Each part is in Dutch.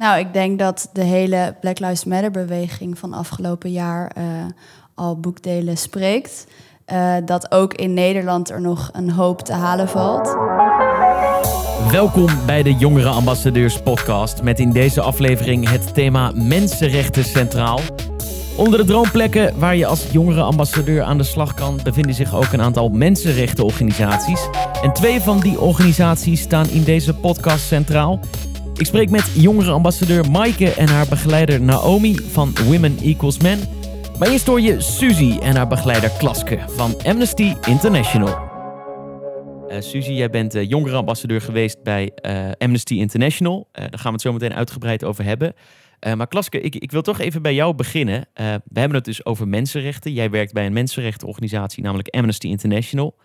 Nou, ik denk dat de hele Black Lives Matter beweging van afgelopen jaar uh, al boekdelen spreekt. Uh, dat ook in Nederland er nog een hoop te halen valt. Welkom bij de Jongere Ambassadeurs podcast met in deze aflevering het thema mensenrechten centraal. Onder de droomplekken waar je als jongere ambassadeur aan de slag kan, bevinden zich ook een aantal mensenrechtenorganisaties. En twee van die organisaties staan in deze podcast centraal. Ik spreek met jongere ambassadeur Maaike en haar begeleider Naomi van Women Equals Men. Maar eerst hoor je Suzy en haar begeleider Klaske van Amnesty International. Uh, Suzy, jij bent uh, jongere ambassadeur geweest bij uh, Amnesty International. daar gaan we het zo meteen uitgebreid over hebben. maar Klaske, ik, ik, wil toch even bij jou beginnen. we hebben het dus over mensenrechten. Jij werkt bij een mensenrechtenorganisatie, namelijk Amnesty International.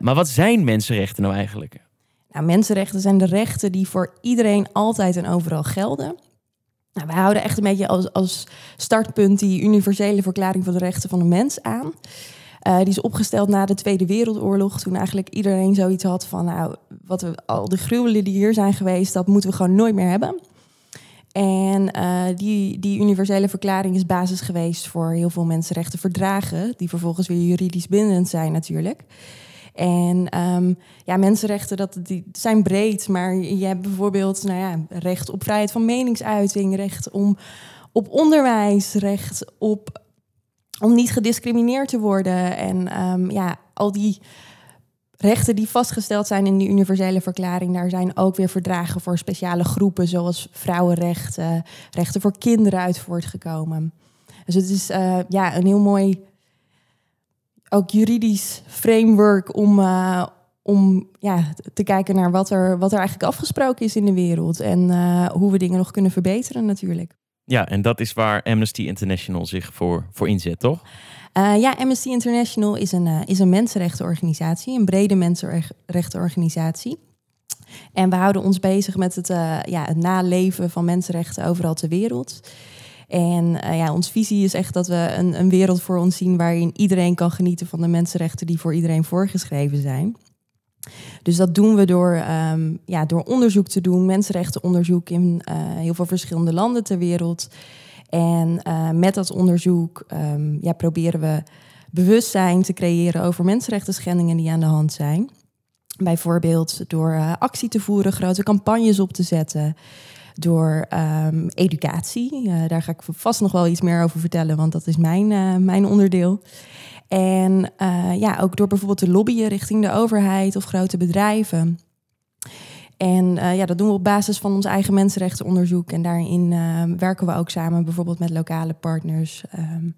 maar wat zijn mensenrechten nou eigenlijk? Nou, mensenrechten zijn de rechten die voor iedereen altijd en overal gelden. Nou, wij houden echt een beetje als, als startpunt die universele verklaring van de rechten van de mens aan. Uh, die is opgesteld na de Tweede Wereldoorlog, toen eigenlijk iedereen zoiets had van, nou, wat we, al de gruwelen die hier zijn geweest, dat moeten we gewoon nooit meer hebben. En uh, die, die universele verklaring is basis geweest voor heel veel mensenrechtenverdragen, die vervolgens weer juridisch bindend zijn natuurlijk. En um, ja, mensenrechten dat, die zijn breed, maar je hebt bijvoorbeeld nou ja, recht op vrijheid van meningsuiting, recht om, op onderwijs, recht op, om niet gediscrimineerd te worden. En um, ja, al die rechten die vastgesteld zijn in die universele verklaring, daar zijn ook weer verdragen voor speciale groepen, zoals vrouwenrechten, rechten voor kinderen uit voortgekomen. Dus het is uh, ja, een heel mooi ook juridisch framework om, uh, om ja, te kijken naar wat er, wat er eigenlijk afgesproken is in de wereld. En uh, hoe we dingen nog kunnen verbeteren natuurlijk. Ja, en dat is waar Amnesty International zich voor, voor inzet, toch? Uh, ja, Amnesty International is een, is een mensenrechtenorganisatie, een brede mensenrechtenorganisatie. En we houden ons bezig met het, ja, het naleven van mensenrechten overal ter wereld. En uh, ja, onze visie is echt dat we een, een wereld voor ons zien waarin iedereen kan genieten van de mensenrechten die voor iedereen voorgeschreven zijn. Dus dat doen we door, um, ja, door onderzoek te doen, mensenrechtenonderzoek in uh, heel veel verschillende landen ter wereld. En uh, met dat onderzoek um, ja, proberen we bewustzijn te creëren over mensenrechten schendingen die aan de hand zijn. Bijvoorbeeld door actie te voeren, grote campagnes op te zetten door um, educatie. Uh, daar ga ik vast nog wel iets meer over vertellen, want dat is mijn, uh, mijn onderdeel. En uh, ja, ook door bijvoorbeeld te lobbyen richting de overheid of grote bedrijven. En ja, dat doen we op basis van ons eigen mensenrechtenonderzoek. En daarin werken we ook samen bijvoorbeeld met lokale partners. Um,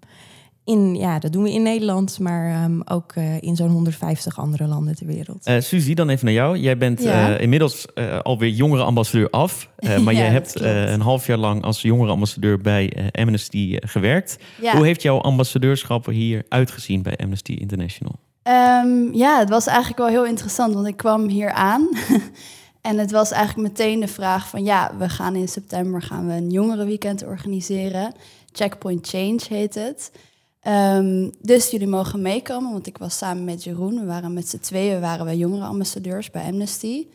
in, ja, dat doen we in Nederland, maar um, ook uh, in zo'n 150 andere landen ter wereld. Uh, Suzy, dan even naar jou. Jij bent ja. uh, inmiddels alweer jongere ambassadeur af. maar ja, jij hebt een half jaar lang als jongere ambassadeur bij Amnesty gewerkt. Ja. Hoe heeft jouw ambassadeurschap hier uitgezien bij Amnesty International? Um, ja, het was eigenlijk wel heel interessant, want ik kwam hier aan. en het was eigenlijk meteen de vraag van... ja, we gaan in september gaan we een jongerenweekend organiseren. Checkpoint Change heet het... Um, dus jullie mogen meekomen, want ik was samen met Jeroen. We waren met z'n tweeën, waren wij jongerenambassadeurs bij Amnesty.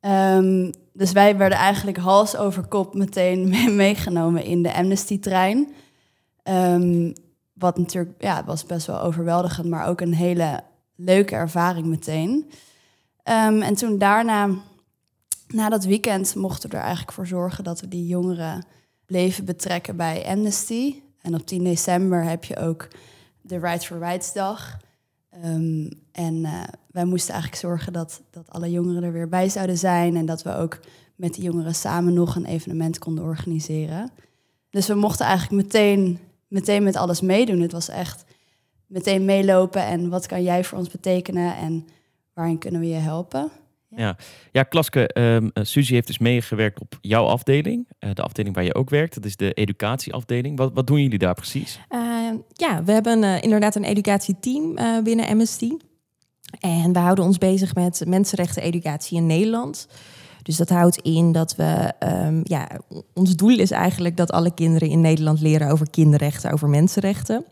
Um, dus wij werden eigenlijk hals over kop meteen meegenomen in de Amnesty-trein. Um, wat natuurlijk, ja, was best wel overweldigend, maar ook een hele leuke ervaring meteen. en toen daarna, na dat weekend, mochten we er eigenlijk voor zorgen dat we die jongeren bleven betrekken bij Amnesty. En op 10 december heb je ook de Rights for Rights dag. Um, en uh, wij moesten eigenlijk zorgen dat, dat alle jongeren er weer bij zouden zijn. En dat we ook met de jongeren samen nog een evenement konden organiseren. Dus we mochten eigenlijk meteen, meteen met alles meedoen. Het was echt meteen meelopen en wat kan jij voor ons betekenen en waarin kunnen we je helpen. Ja, ja Klaske, um, Suzy heeft dus meegewerkt op jouw afdeling. Uh, de afdeling waar je ook werkt. Dat is de educatieafdeling. Wat, wat doen jullie daar precies? Uh, ja, we hebben uh, inderdaad een educatieteam binnen MST. En we houden ons bezig met mensenrechten educatie in Nederland. Dus dat houdt in dat we, um, ja, ons doel is eigenlijk dat alle kinderen in Nederland leren over kinderrechten, over mensenrechten.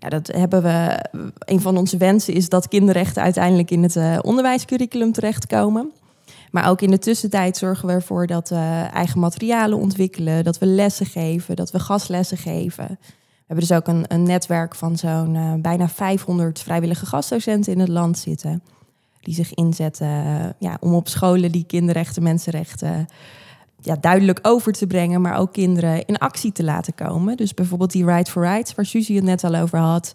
Nou, dat hebben we. Een van onze wensen is dat kinderrechten uiteindelijk in het uh, onderwijscurriculum terechtkomen. Maar ook in de tussentijd zorgen we ervoor dat we eigen materialen ontwikkelen, dat we lessen geven, dat we gastlessen geven. We hebben dus ook een, een netwerk van zo'n uh, bijna 500 vrijwillige gastdocenten in het land zitten. Die zich inzetten uh, ja, om op scholen die kinderrechten, mensenrechten ja, duidelijk over te brengen, maar ook kinderen in actie te laten komen. Dus bijvoorbeeld die Right for Rights, waar Suzy het net al over had,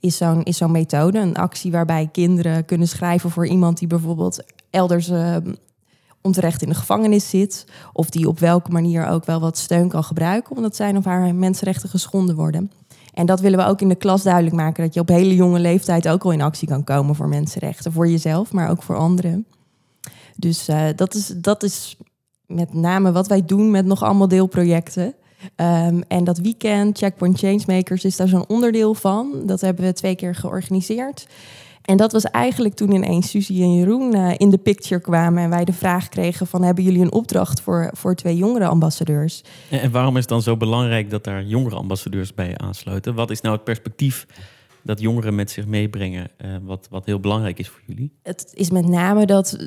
is zo'n is zo'n methode. Een actie waarbij kinderen kunnen schrijven voor iemand die bijvoorbeeld elders uh, onterecht in de gevangenis zit. Of die op welke manier ook wel wat steun kan gebruiken, omdat zijn of haar mensenrechten geschonden worden. En dat willen we ook in de klas duidelijk maken. Dat je op hele jonge leeftijd ook al in actie kan komen voor mensenrechten. Voor jezelf, maar ook voor anderen. Dus uh, dat, is, dat is met name wat wij doen met nog allemaal deelprojecten. Um, en dat weekend, Checkpoint Changemakers, is daar zo'n onderdeel van. Dat hebben we twee keer georganiseerd. En dat was eigenlijk toen ineens Suzie en Jeroen uh, in de picture kwamen... en wij de vraag kregen van... hebben jullie een opdracht voor, voor twee jongere ambassadeurs? En, en waarom is het dan zo belangrijk dat daar jongere ambassadeurs bij aansluiten? Wat is nou het perspectief dat jongeren met zich meebrengen... Uh, wat, wat heel belangrijk is voor jullie? Het is met name dat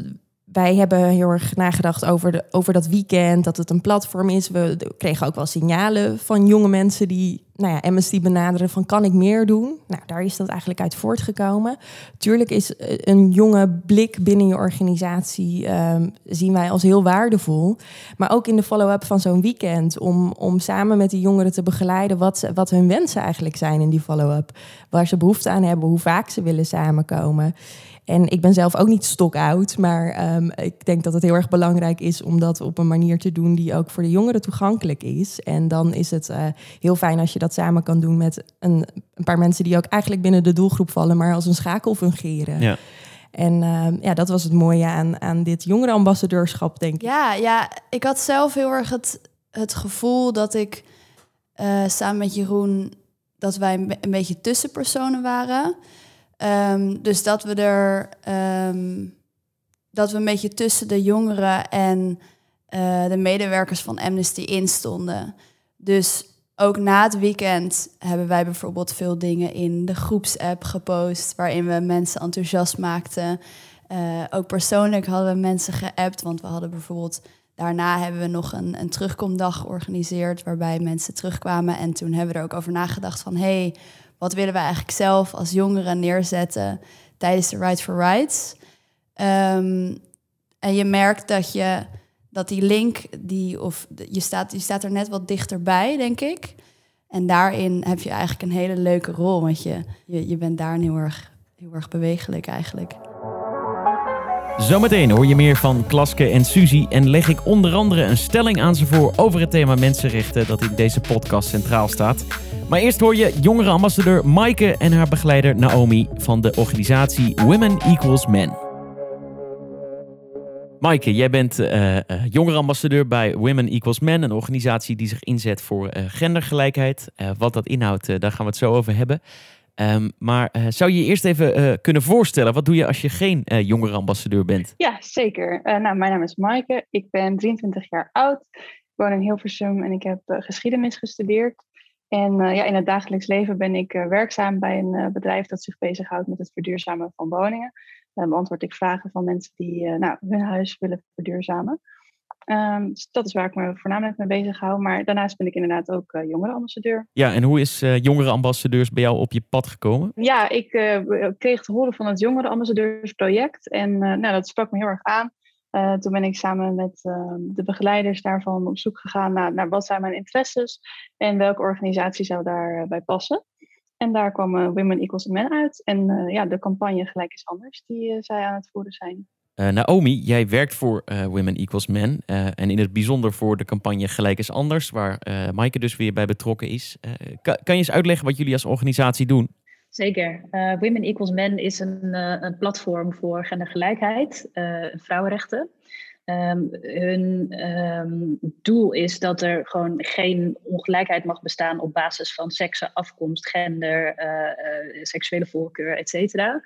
wij hebben heel erg nagedacht over, de, over dat weekend, dat het een platform is. We kregen ook wel signalen van jonge mensen die nou ja, Amnesty benaderen van kan ik meer doen? Nou, daar is dat eigenlijk uit voortgekomen. Tuurlijk is eh, een jonge blik binnen je organisatie um, zien wij als heel waardevol. Maar ook in de follow-up van zo'n weekend om, om samen met die jongeren te begeleiden wat, wat hun wensen eigenlijk zijn in die follow-up. Waar ze behoefte aan hebben, hoe vaak ze willen samenkomen. En ik ben zelf ook niet stokoud, maar um, ik denk dat het heel erg belangrijk is om dat op een manier te doen die ook voor de jongeren toegankelijk is. En dan is het uh, heel fijn als je dat samen kan doen met een, een, paar mensen die ook eigenlijk binnen de doelgroep vallen, maar als een schakel fungeren. Ja. En uh, ja, dat was het mooie aan, aan dit jongerenambassadeurschap, denk ik. Ja, ja, ik had zelf heel erg het, het gevoel dat ik uh, samen met Jeroen, dat wij een beetje tussenpersonen waren. Um, dus dat we er um, dat we een beetje tussen de jongeren en uh, de medewerkers van Amnesty instonden. Dus ook na het weekend hebben wij bijvoorbeeld veel dingen in de groepsapp gepost, waarin we mensen enthousiast maakten. Uh, ook persoonlijk hadden we mensen geappt, want we hadden bijvoorbeeld daarna hebben we nog een, een terugkomdag georganiseerd, waarbij mensen terugkwamen. En toen hebben we er ook over nagedacht van, hey, wat willen we eigenlijk zelf als jongeren neerzetten tijdens de Ride for Rights. Um, en je merkt dat je dat die link, die, of je staat, je staat er net wat dichterbij, denk ik. En daarin heb je eigenlijk een hele leuke rol, want je, je, je bent daar heel erg, heel erg bewegelijk eigenlijk. Zometeen hoor je meer van Klaske en Suzy en leg ik onder andere een stelling aan ze voor over het thema mensenrechten dat in deze podcast centraal staat. Maar eerst hoor je jongere ambassadeur Maaike en haar begeleider Naomi van de organisatie Women Equals Men. Maaike, jij bent uh, uh, ambassadeur bij Women Equals Men, een organisatie die zich inzet voor uh, gendergelijkheid. wat dat inhoudt, daar gaan we het zo over hebben. Um, maar zou je je eerst even kunnen voorstellen, wat doe je als je geen jongerenambassadeur bent? Ja, zeker. nou, mijn naam is Maaike, ik ben 23 jaar oud, ik woon in Hilversum en ik heb geschiedenis gestudeerd. En ja, in het dagelijks leven ben ik werkzaam bij een bedrijf dat zich bezighoudt met het verduurzamen van woningen. Dan beantwoord ik vragen van mensen die nou, hun huis willen verduurzamen. Um, dus dat is waar ik me voornamelijk mee bezig hou. Maar daarnaast ben ik inderdaad ook uh, jongerenambassadeur. Ja, en hoe is uh, jongerenambassadeurs bij jou op je pad gekomen? Ja, ik uh, kreeg te horen van het jongerenambassadeursproject. En nou, dat sprak me heel erg aan. Toen ben ik samen met ehm, de begeleiders daarvan op zoek gegaan naar, naar wat zijn mijn interesses en welke organisatie zou daarbij passen. En daar kwam uh, Women Equals Men uit. En ja, de campagne Gelijk is Anders, die zij aan het voeren zijn. Naomi, jij werkt voor Women Equals Men. en in het bijzonder voor de campagne Gelijk is Anders, waar Maaike dus weer bij betrokken is. Kan, je eens uitleggen wat jullie als organisatie doen? Zeker. Women Equals Men is een, een platform voor gendergelijkheid, vrouwenrechten. Um, hun um, doel is dat er gewoon geen ongelijkheid mag bestaan op basis van seks, afkomst, gender, uh, uh, seksuele voorkeur, et cetera.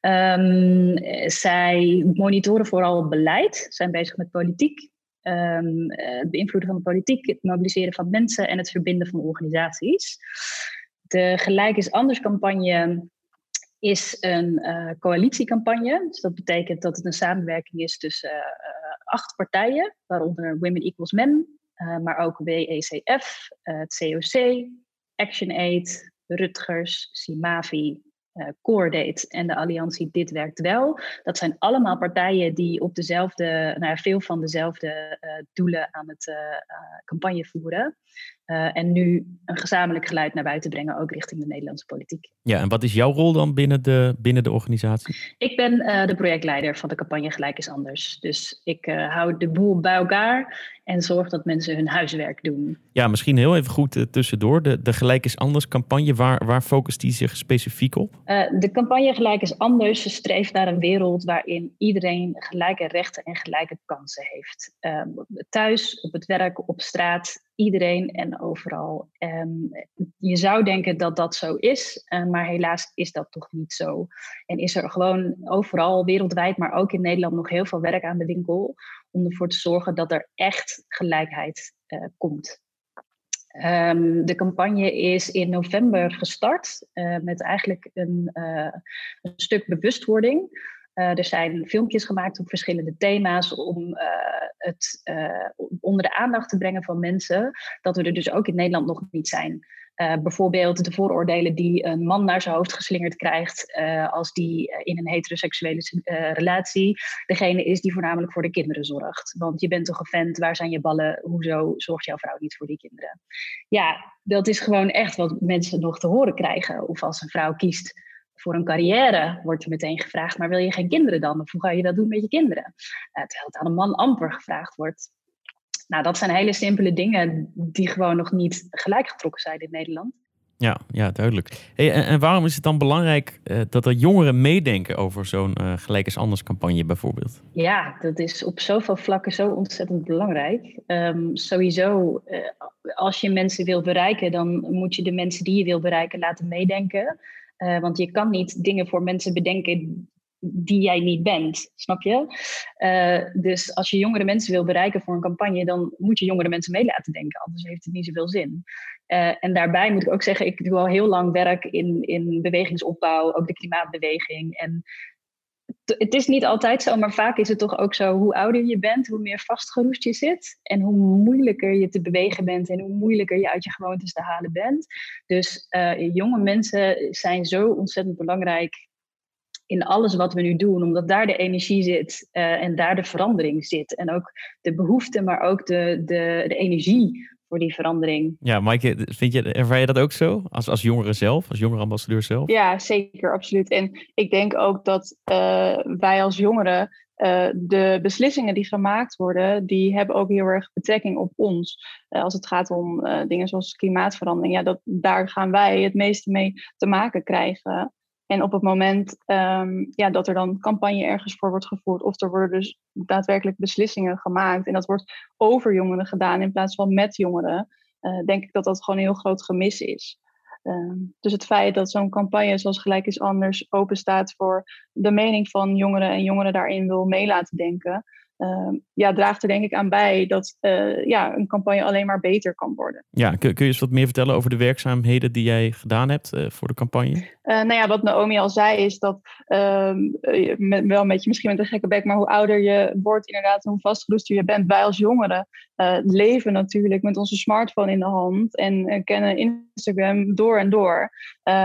Um, zij monitoren vooral beleid, zijn bezig met politiek, het beïnvloeden van de politiek, het mobiliseren van mensen en het verbinden van organisaties. De Gelijk is Anders campagne is een uh, coalitiecampagne. Dus dat betekent dat het een samenwerking is tussen uh, acht partijen, waaronder Women Equals Men, maar ook WECF, het COC, ActionAid, Rutgers, Simavi, Coordate en de alliantie Dit Werkt Wel. Dat zijn allemaal partijen die op dezelfde, nou veel van dezelfde doelen aan het campagne voeren. En nu een gezamenlijk geluid naar buiten brengen, ook richting de Nederlandse politiek. Ja, en wat is jouw rol dan binnen de, binnen de organisatie? Ik ben de projectleider van de campagne Gelijk is Anders. Dus ik hou de boel bij elkaar en zorg dat mensen hun huiswerk doen. Ja, misschien heel even goed tussendoor. De, de Gelijk is Anders campagne, waar, waar focust die zich specifiek op? De campagne Gelijk is anders streeft naar een wereld waarin iedereen gelijke rechten en gelijke kansen heeft. Uh, thuis, op het werk, op straat, iedereen en overal. Um, je zou denken dat dat zo is, uh, maar helaas is dat toch niet zo. En is er gewoon overal wereldwijd, maar ook in Nederland nog heel veel werk aan de winkel om ervoor te zorgen dat er echt gelijkheid komt. Um, de campagne is in november gestart uh, met eigenlijk een, een stuk bewustwording. Uh, er zijn filmpjes gemaakt op verschillende thema's om het onder de aandacht te brengen van mensen dat we er dus ook in Nederland nog niet zijn. Bijvoorbeeld de vooroordelen die een man naar zijn hoofd geslingerd krijgt als die in een heteroseksuele relatie degene is die voornamelijk voor de kinderen zorgt. Want je bent toch een vent, waar zijn je ballen, hoezo zorgt jouw vrouw niet voor die kinderen? Ja, dat is gewoon echt wat mensen nog te horen krijgen. Of als een vrouw kiest voor een carrière, wordt er meteen gevraagd, maar wil je geen kinderen dan? Of hoe ga je dat doen met je kinderen? terwijl het aan een man amper gevraagd wordt. Nou, dat zijn hele simpele dingen die gewoon nog niet gelijk getrokken zijn in Nederland. Ja, ja duidelijk. Hey, en, en, waarom is het dan belangrijk uh, dat er jongeren meedenken over zo'n uh, Gelijk is Anders campagne bijvoorbeeld? Ja, dat is op zoveel vlakken zo ontzettend belangrijk. Um, sowieso, uh, als je mensen wil bereiken, dan moet je de mensen die je wil bereiken laten meedenken. Want je kan niet dingen voor mensen bedenken die jij niet bent, snap je? Uh, dus als je jongere mensen wil bereiken voor een campagne, dan moet je jongere mensen mee laten denken, anders heeft het niet zoveel zin. Uh, en daarbij moet ik ook zeggen, ik doe al heel lang werk in, in bewegingsopbouw, ook de klimaatbeweging. En het is niet altijd zo, maar vaak is het toch ook zo, hoe ouder je bent, hoe meer vastgeroest je zit. En hoe moeilijker je te bewegen bent en hoe moeilijker je uit je gewoontes te halen bent. Dus uh, jonge mensen zijn zo ontzettend belangrijk in alles wat we nu doen, omdat daar de energie zit uh, en daar de verandering zit. En ook de behoefte, maar ook de, de, de energie voor die verandering. Ja, Maaike, vind je, ervaar je dat ook zo? Als, als jongere zelf, als jongere ambassadeur zelf? Ja, zeker, absoluut. En ik denk ook dat uh, wij als jongeren uh, de beslissingen die gemaakt worden, die hebben ook heel erg betrekking op ons. Uh, als het gaat om dingen zoals klimaatverandering, ja, dat, daar gaan wij het meeste mee te maken krijgen. En op het moment um, ja, dat er dan campagne ergens voor wordt gevoerd, of er worden dus daadwerkelijk beslissingen gemaakt en dat wordt over jongeren gedaan in plaats van met jongeren, uh, denk ik dat dat gewoon een heel groot gemis is. Uh, dus het feit dat zo'n campagne zoals Gelijk is Anders open staat voor de mening van jongeren en jongeren daarin wil mee laten denken, uh, ja, draagt er denk ik aan bij dat uh, ja, een campagne alleen maar beter kan worden. Ja, kun, kun je eens wat meer vertellen over de werkzaamheden die jij gedaan hebt uh, voor de campagne? Uh, nou ja, wat Naomi al zei is dat, ehm, met, wel een beetje misschien met een gekke bek, maar hoe ouder je wordt inderdaad, hoe vastgeroester je bent. Wij als jongeren leven natuurlijk met onze smartphone in de hand en kennen Instagram door en door.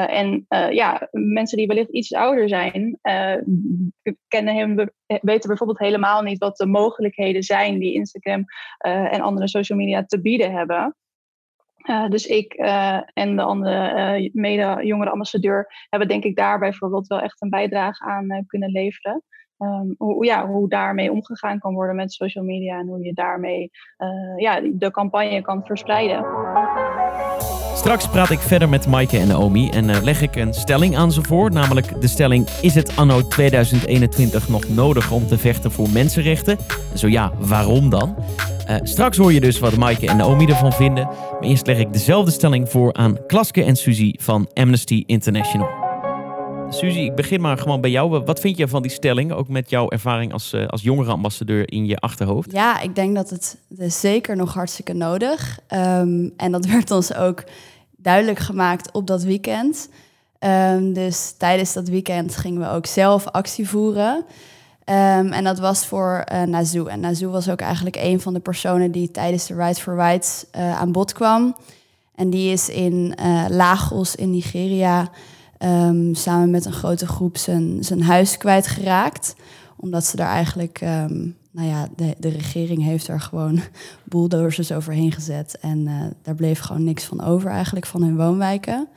En ja, mensen die wellicht iets ouder zijn, kennen hem, weten bijvoorbeeld helemaal niet wat de mogelijkheden zijn die Instagram en andere social media te bieden hebben. Dus ik en de andere mede-jongere ambassadeur hebben denk ik daar bijvoorbeeld wel echt een bijdrage aan kunnen leveren. Um, hoe, ja, hoe daarmee omgegaan kan worden met social media en hoe je daarmee ja, de campagne kan verspreiden. Straks praat ik verder met Maaike en Naomi en uh, leg ik een stelling aan ze voor. Namelijk de stelling: Is het anno 2021 nog nodig om te vechten voor mensenrechten? En zo ja, waarom dan? Uh, straks hoor je dus wat Maaike en Naomi ervan vinden. Maar eerst leg ik dezelfde stelling voor aan Klaske en Suzy van Amnesty International. Suzy, ik begin maar gewoon bij jou. Wat vind je van die stelling, ook met jouw ervaring als, uh, als jongerenambassadeur in je achterhoofd? Ja, ik denk dat het is zeker nog hartstikke nodig. Um, en dat werd ons ook duidelijk gemaakt op dat weekend. Um, dus tijdens dat weekend gingen we ook zelf actie voeren. Ehm, en dat was voor uh, Nazoo. En Nazoo was ook eigenlijk een van de personen die tijdens de Right for Rights uh, aan bod kwam. En die is in uh, Lagos in Nigeria um, samen met een grote groep zijn, zijn huis kwijtgeraakt. Omdat ze daar eigenlijk, nou ja, de, de regering heeft er gewoon bulldozers overheen gezet. En daar bleef gewoon niks van over eigenlijk van hun woonwijken.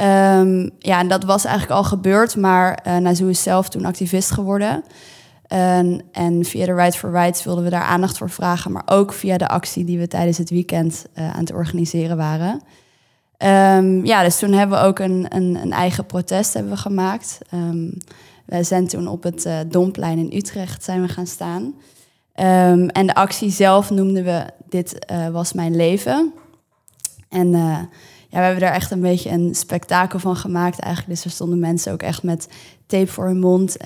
Um, ja, en dat was eigenlijk al gebeurd, maar uh, is zelf toen activist geworden. En, via de Right for Rights wilden we daar aandacht voor vragen, maar ook via de actie die we tijdens het weekend uh, aan het organiseren waren. Um, ja, dus toen hebben we ook een, een, een eigen protest hebben we gemaakt. Um, we zijn toen op het uh, Domplein in Utrecht zijn we gaan staan. en de actie zelf noemden we Dit was mijn leven. En ja, we hebben daar echt een beetje een spektakel van gemaakt eigenlijk. Dus er stonden mensen ook echt met tape voor hun mond.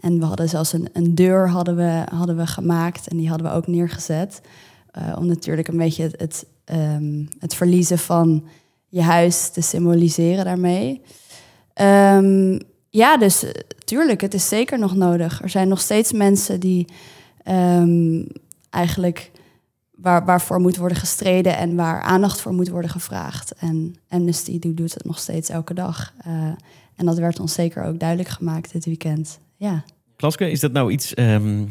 En we hadden zelfs een, een, deur hadden we, hadden we gemaakt en die hadden we ook neergezet. Om natuurlijk een beetje het, het, verliezen van je huis te symboliseren daarmee. Um, ja, dus tuurlijk, het is zeker nog nodig. Er zijn nog steeds mensen die um, eigenlijk waar, waarvoor moet worden gestreden en waar aandacht voor moet worden gevraagd. En Amnesty doet het nog steeds elke dag. Uh, en dat werd ons zeker ook duidelijk gemaakt dit weekend. Ja. Klaske, is dat nou iets, um,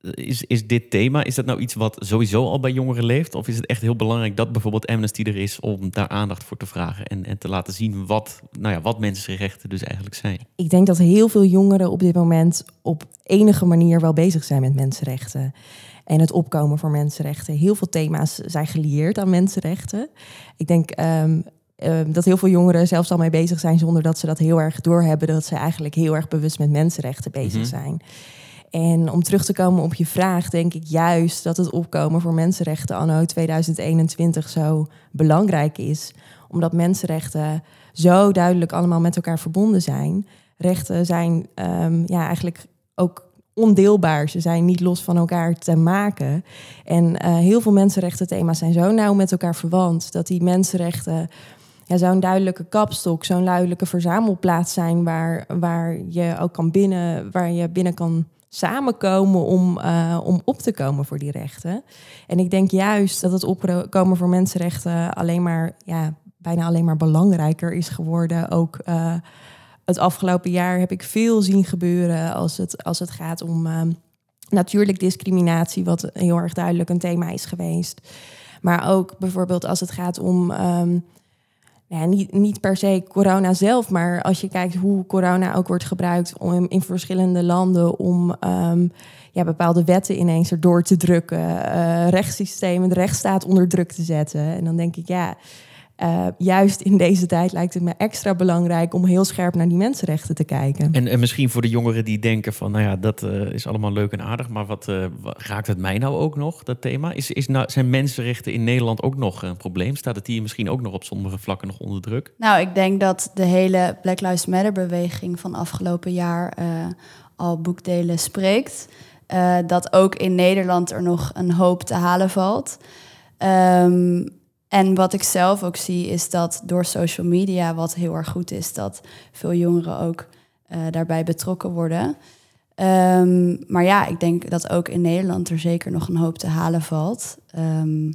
is, is dit thema, is dat nou iets wat sowieso al bij jongeren leeft? Of is het echt heel belangrijk dat bijvoorbeeld Amnesty er is om daar aandacht voor te vragen en, en te laten zien wat, nou ja, wat mensenrechten dus eigenlijk zijn? Ik denk dat heel veel jongeren op dit moment op enige manier wel bezig zijn met mensenrechten en het opkomen voor mensenrechten. Heel veel thema's zijn gelieerd aan mensenrechten. Ik denk um, um, dat heel veel jongeren zelfs al mee bezig zijn zonder dat ze dat heel erg doorhebben, dat ze eigenlijk heel erg bewust met mensenrechten bezig mm -hmm. zijn. En om terug te komen op je vraag, denk ik juist dat het opkomen voor mensenrechten anno 2021 zo belangrijk is. Omdat mensenrechten zo duidelijk allemaal met elkaar verbonden zijn. Rechten zijn um, ja, eigenlijk ook ondeelbaar. Ze zijn niet los van elkaar te maken. En uh, heel veel mensenrechten thema's zijn zo nauw met elkaar verwant dat die mensenrechten ja, zo'n duidelijke kapstok, zo'n duidelijke verzamelplaats zijn waar, waar je ook kan binnen, waar je binnen kan samenkomen om, uh, om op te komen voor die rechten. En ik denk juist dat het opkomen voor mensenrechten alleen maar, ja, bijna alleen maar belangrijker is geworden. Ook uh, het afgelopen jaar heb ik veel zien gebeuren als het, als het gaat om uh, natuurlijk discriminatie, wat heel erg duidelijk een thema is geweest. Maar ook bijvoorbeeld als het gaat om. Um, ja, niet, niet per se corona zelf, maar als je kijkt hoe corona ook wordt gebruikt om in verschillende landen om um, ja, bepaalde wetten ineens erdoor te drukken, uh, rechtssystemen, de rechtsstaat onder druk te zetten. En dan denk ik, ja, uh, juist in deze tijd lijkt het me extra belangrijk om heel scherp naar die mensenrechten te kijken. En, en misschien voor de jongeren die denken van, nou ja, dat uh, is allemaal leuk en aardig, maar wat, uh, wat, raakt het mij nou ook nog, dat thema? Is, is nou, zijn mensenrechten in Nederland ook nog een probleem? Staat het hier misschien ook nog op sommige vlakken nog onder druk? Nou, ik denk dat de hele Black Lives Matter beweging van afgelopen jaar al boekdelen spreekt. dat ook in Nederland er nog een hoop te halen valt. Um, en wat ik zelf ook zie is dat door social media, wat heel erg goed is, dat veel jongeren ook uh, daarbij betrokken worden. Um, maar ja, ik denk dat ook in Nederland er zeker nog een hoop te halen valt. Um,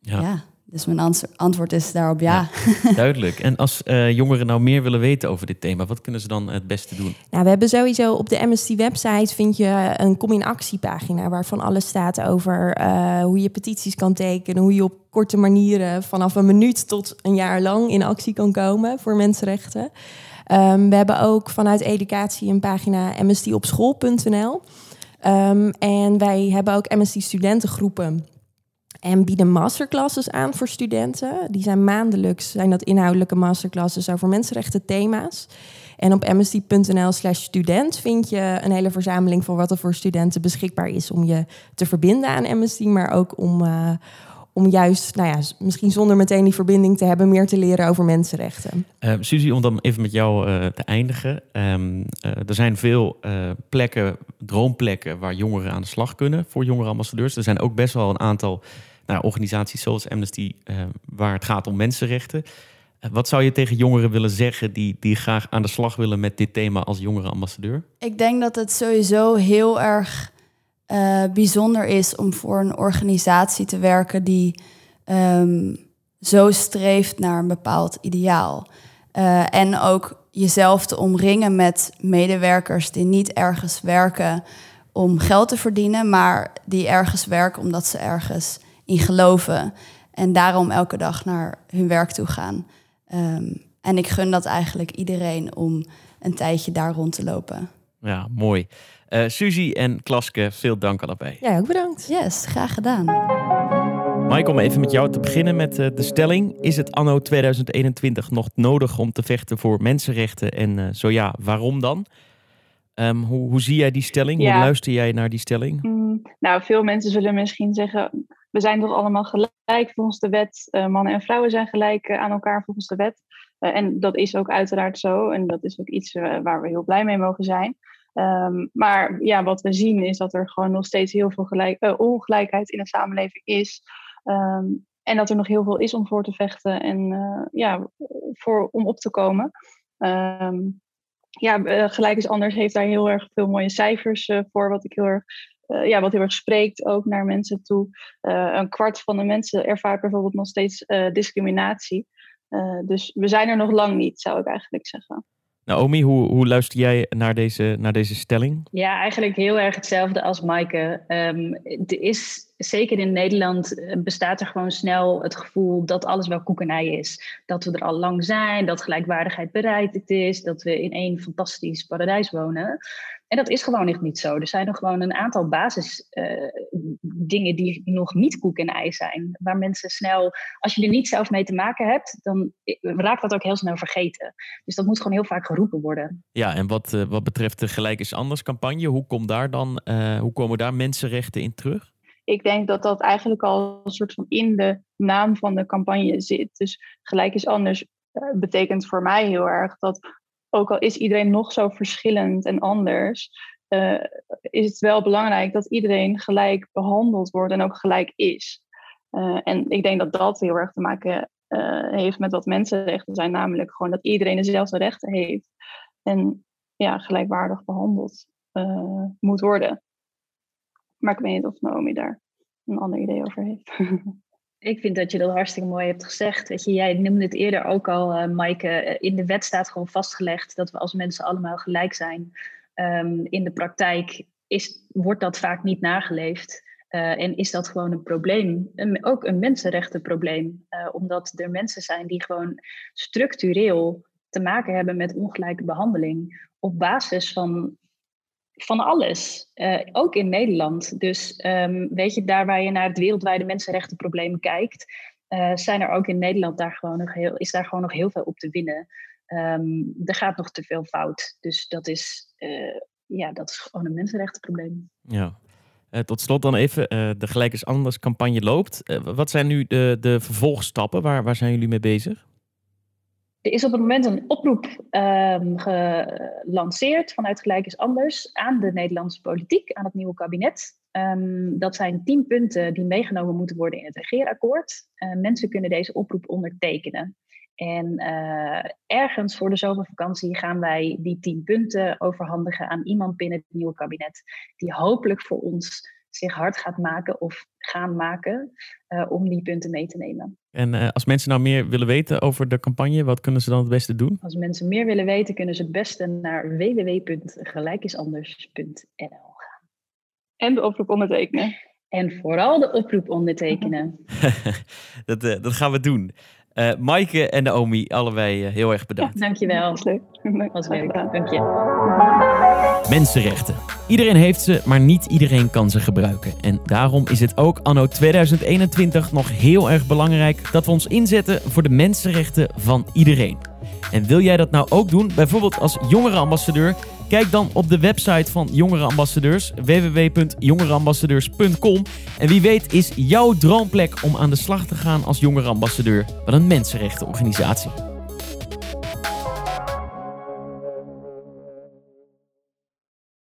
ja. ja. Dus mijn antwoord is daarop ja. ja duidelijk. En als uh, jongeren nou meer willen weten over dit thema, wat kunnen ze dan het beste doen? Nou, we hebben sowieso op de MST-website vind je een kom-in-actie-pagina waarvan alles staat over uh, hoe je petities kan tekenen, hoe je op korte manieren vanaf een minuut tot een jaar lang in actie kan komen voor mensenrechten. Um, we hebben ook vanuit educatie een pagina mstopschool.nl. Um, en wij hebben ook MST studentengroepen en bieden masterclasses aan voor studenten. Die zijn maandelijks, zijn dat inhoudelijke masterclasses over mensenrechten thema's. En op amnesty.nl slash student vind je een hele verzameling van wat er voor studenten beschikbaar is om je te verbinden aan Amnesty, maar ook om, uh, om juist, nou ja, misschien zonder meteen die verbinding te hebben, meer te leren over mensenrechten. Uh, Suzy, om dan even met jou uh, te eindigen. Um, er zijn veel plekken, droomplekken, waar jongeren aan de slag kunnen voor jongerenambassadeurs. Er zijn ook best wel een aantal nou, organisaties zoals Amnesty, uh, waar het gaat om mensenrechten. Wat zou je tegen jongeren willen zeggen die, die graag aan de slag willen met dit thema als jongerenambassadeur? Ik denk dat het sowieso heel erg uh, bijzonder is om voor een organisatie te werken die um, zo streeft naar een bepaald ideaal. En ook jezelf te omringen met medewerkers die niet ergens werken om geld te verdienen, maar die ergens werken omdat ze ergens in geloven en daarom elke dag naar hun werk toe gaan. Um, en ik gun dat eigenlijk iedereen om een tijdje daar rond te lopen. Ja, mooi. Uh, Suzy en Klaske, veel dank allebei. Ja, ook bedankt. Yes, graag gedaan. Mike, om even met jou te beginnen met uh, de stelling. Is het anno 2021 nog nodig om te vechten voor mensenrechten? En uh, zo ja, waarom dan? Um, hoe, hoe zie jij die stelling? Ja. Hoe luister jij naar die stelling? Mm, nou, veel mensen zullen misschien zeggen... we zijn toch allemaal gelijk volgens de wet. mannen en vrouwen zijn gelijk aan elkaar volgens de wet. en dat is ook uiteraard zo. En dat is ook iets waar we heel blij mee mogen zijn. Um, maar ja, wat we zien is dat er gewoon nog steeds heel veel gelijk, ongelijkheid in de samenleving is. Um, en dat er nog heel veel is om voor te vechten en ja, voor, om op te komen. Um, ja, gelijk is anders heeft daar heel erg veel mooie cijfers voor, wat ik heel erg ja, wat heel erg spreekt ook naar mensen toe. Uh, een kwart van de mensen ervaart bijvoorbeeld nog steeds uh, discriminatie. Uh, dus we zijn er nog lang niet, zou ik eigenlijk zeggen. Naomi, hoe, hoe luister jij naar deze, naar deze stelling? Ja, eigenlijk heel erg hetzelfde als Maaike. Um, er is, zeker in Nederland eh, bestaat er gewoon snel het gevoel dat alles wel koekenij is. Dat we er al lang zijn, dat gelijkwaardigheid bereikt is, dat we in één fantastisch paradijs wonen. En dat is gewoon echt niet zo. Er zijn nog gewoon een aantal basisdingen uh, die nog niet koek en ei zijn. Waar mensen snel, als je er niet zelf mee te maken hebt, dan raakt dat ook heel snel vergeten. Dus dat moet gewoon heel vaak geroepen worden. Ja, en wat, uh, wat betreft de Gelijk is Anders campagne, hoe, komt daar dan, hoe komen daar mensenrechten in terug? Ik denk dat dat eigenlijk al een soort van in de naam van de campagne zit. Dus Gelijk is Anders betekent voor mij heel erg dat ook al is iedereen nog zo verschillend en anders, uh, is het wel belangrijk dat iedereen gelijk behandeld wordt en ook gelijk is. Uh, en ik denk dat dat heel erg te maken heeft met wat mensenrechten zijn, namelijk gewoon dat iedereen dezelfde rechten heeft en ja, gelijkwaardig behandeld moet worden. Maar ik weet niet of Naomi daar een ander idee over heeft. Ik vind dat je dat hartstikke mooi hebt gezegd. Weet je, jij noemde het eerder ook al, uh, Maaike. In de wet staat gewoon vastgelegd dat we als mensen allemaal gelijk zijn. Um, in de praktijk is, wordt dat vaak niet nageleefd. Uh, en is dat gewoon een probleem, ook een mensenrechtenprobleem. Uh, omdat er mensen zijn die gewoon structureel te maken hebben met ongelijke behandeling. Op basis van van alles, uh, ook in Nederland. Dus um, weet je, daar waar je naar het wereldwijde mensenrechtenprobleem kijkt, uh, zijn er ook in Nederland daar gewoon nog heel, is daar gewoon nog heel veel op te winnen. Um, er gaat nog te veel fout. Dus dat is, uh, ja, dat is gewoon een mensenrechtenprobleem. Ja. tot slot dan even, de Gelijk is Anders campagne loopt. wat zijn nu de, de vervolgstappen? Waar, waar zijn jullie mee bezig? Er is op het moment een oproep um, gelanceerd vanuit Gelijk is Anders aan de Nederlandse politiek, aan het nieuwe kabinet. Um, dat zijn tien punten die meegenomen moeten worden in het regeerakkoord. Uh, mensen kunnen deze oproep ondertekenen. En uh, ergens voor de zomervakantie gaan wij die tien punten overhandigen aan iemand binnen het nieuwe kabinet, die hopelijk voor ons zich hard gaat maken of gaan maken uh, om die punten mee te nemen. En uh, als mensen nou meer willen weten over de campagne, wat kunnen ze dan het beste doen? Als mensen meer willen weten, kunnen ze het beste naar www.gelijkisanders.nl gaan. En de oproep ondertekenen. En vooral de oproep ondertekenen. dat, uh, dat gaan we doen. Uh, Maaike en Naomi, allebei uh, heel erg bedankt. Ja, dankjewel. Dat was leuk. Dat was leuk. Dank je. Mensenrechten. Iedereen heeft ze, maar niet iedereen kan ze gebruiken. En daarom is het ook anno 2021 nog heel erg belangrijk dat we ons inzetten voor de mensenrechten van iedereen. En wil jij dat nou ook doen, bijvoorbeeld als jongerenambassadeur? Kijk dan op de website van Jongerenambassadeurs, www.jongerenambassadeurs.com. En wie weet is jouw droomplek om aan de slag te gaan als jongerenambassadeur van een mensenrechtenorganisatie.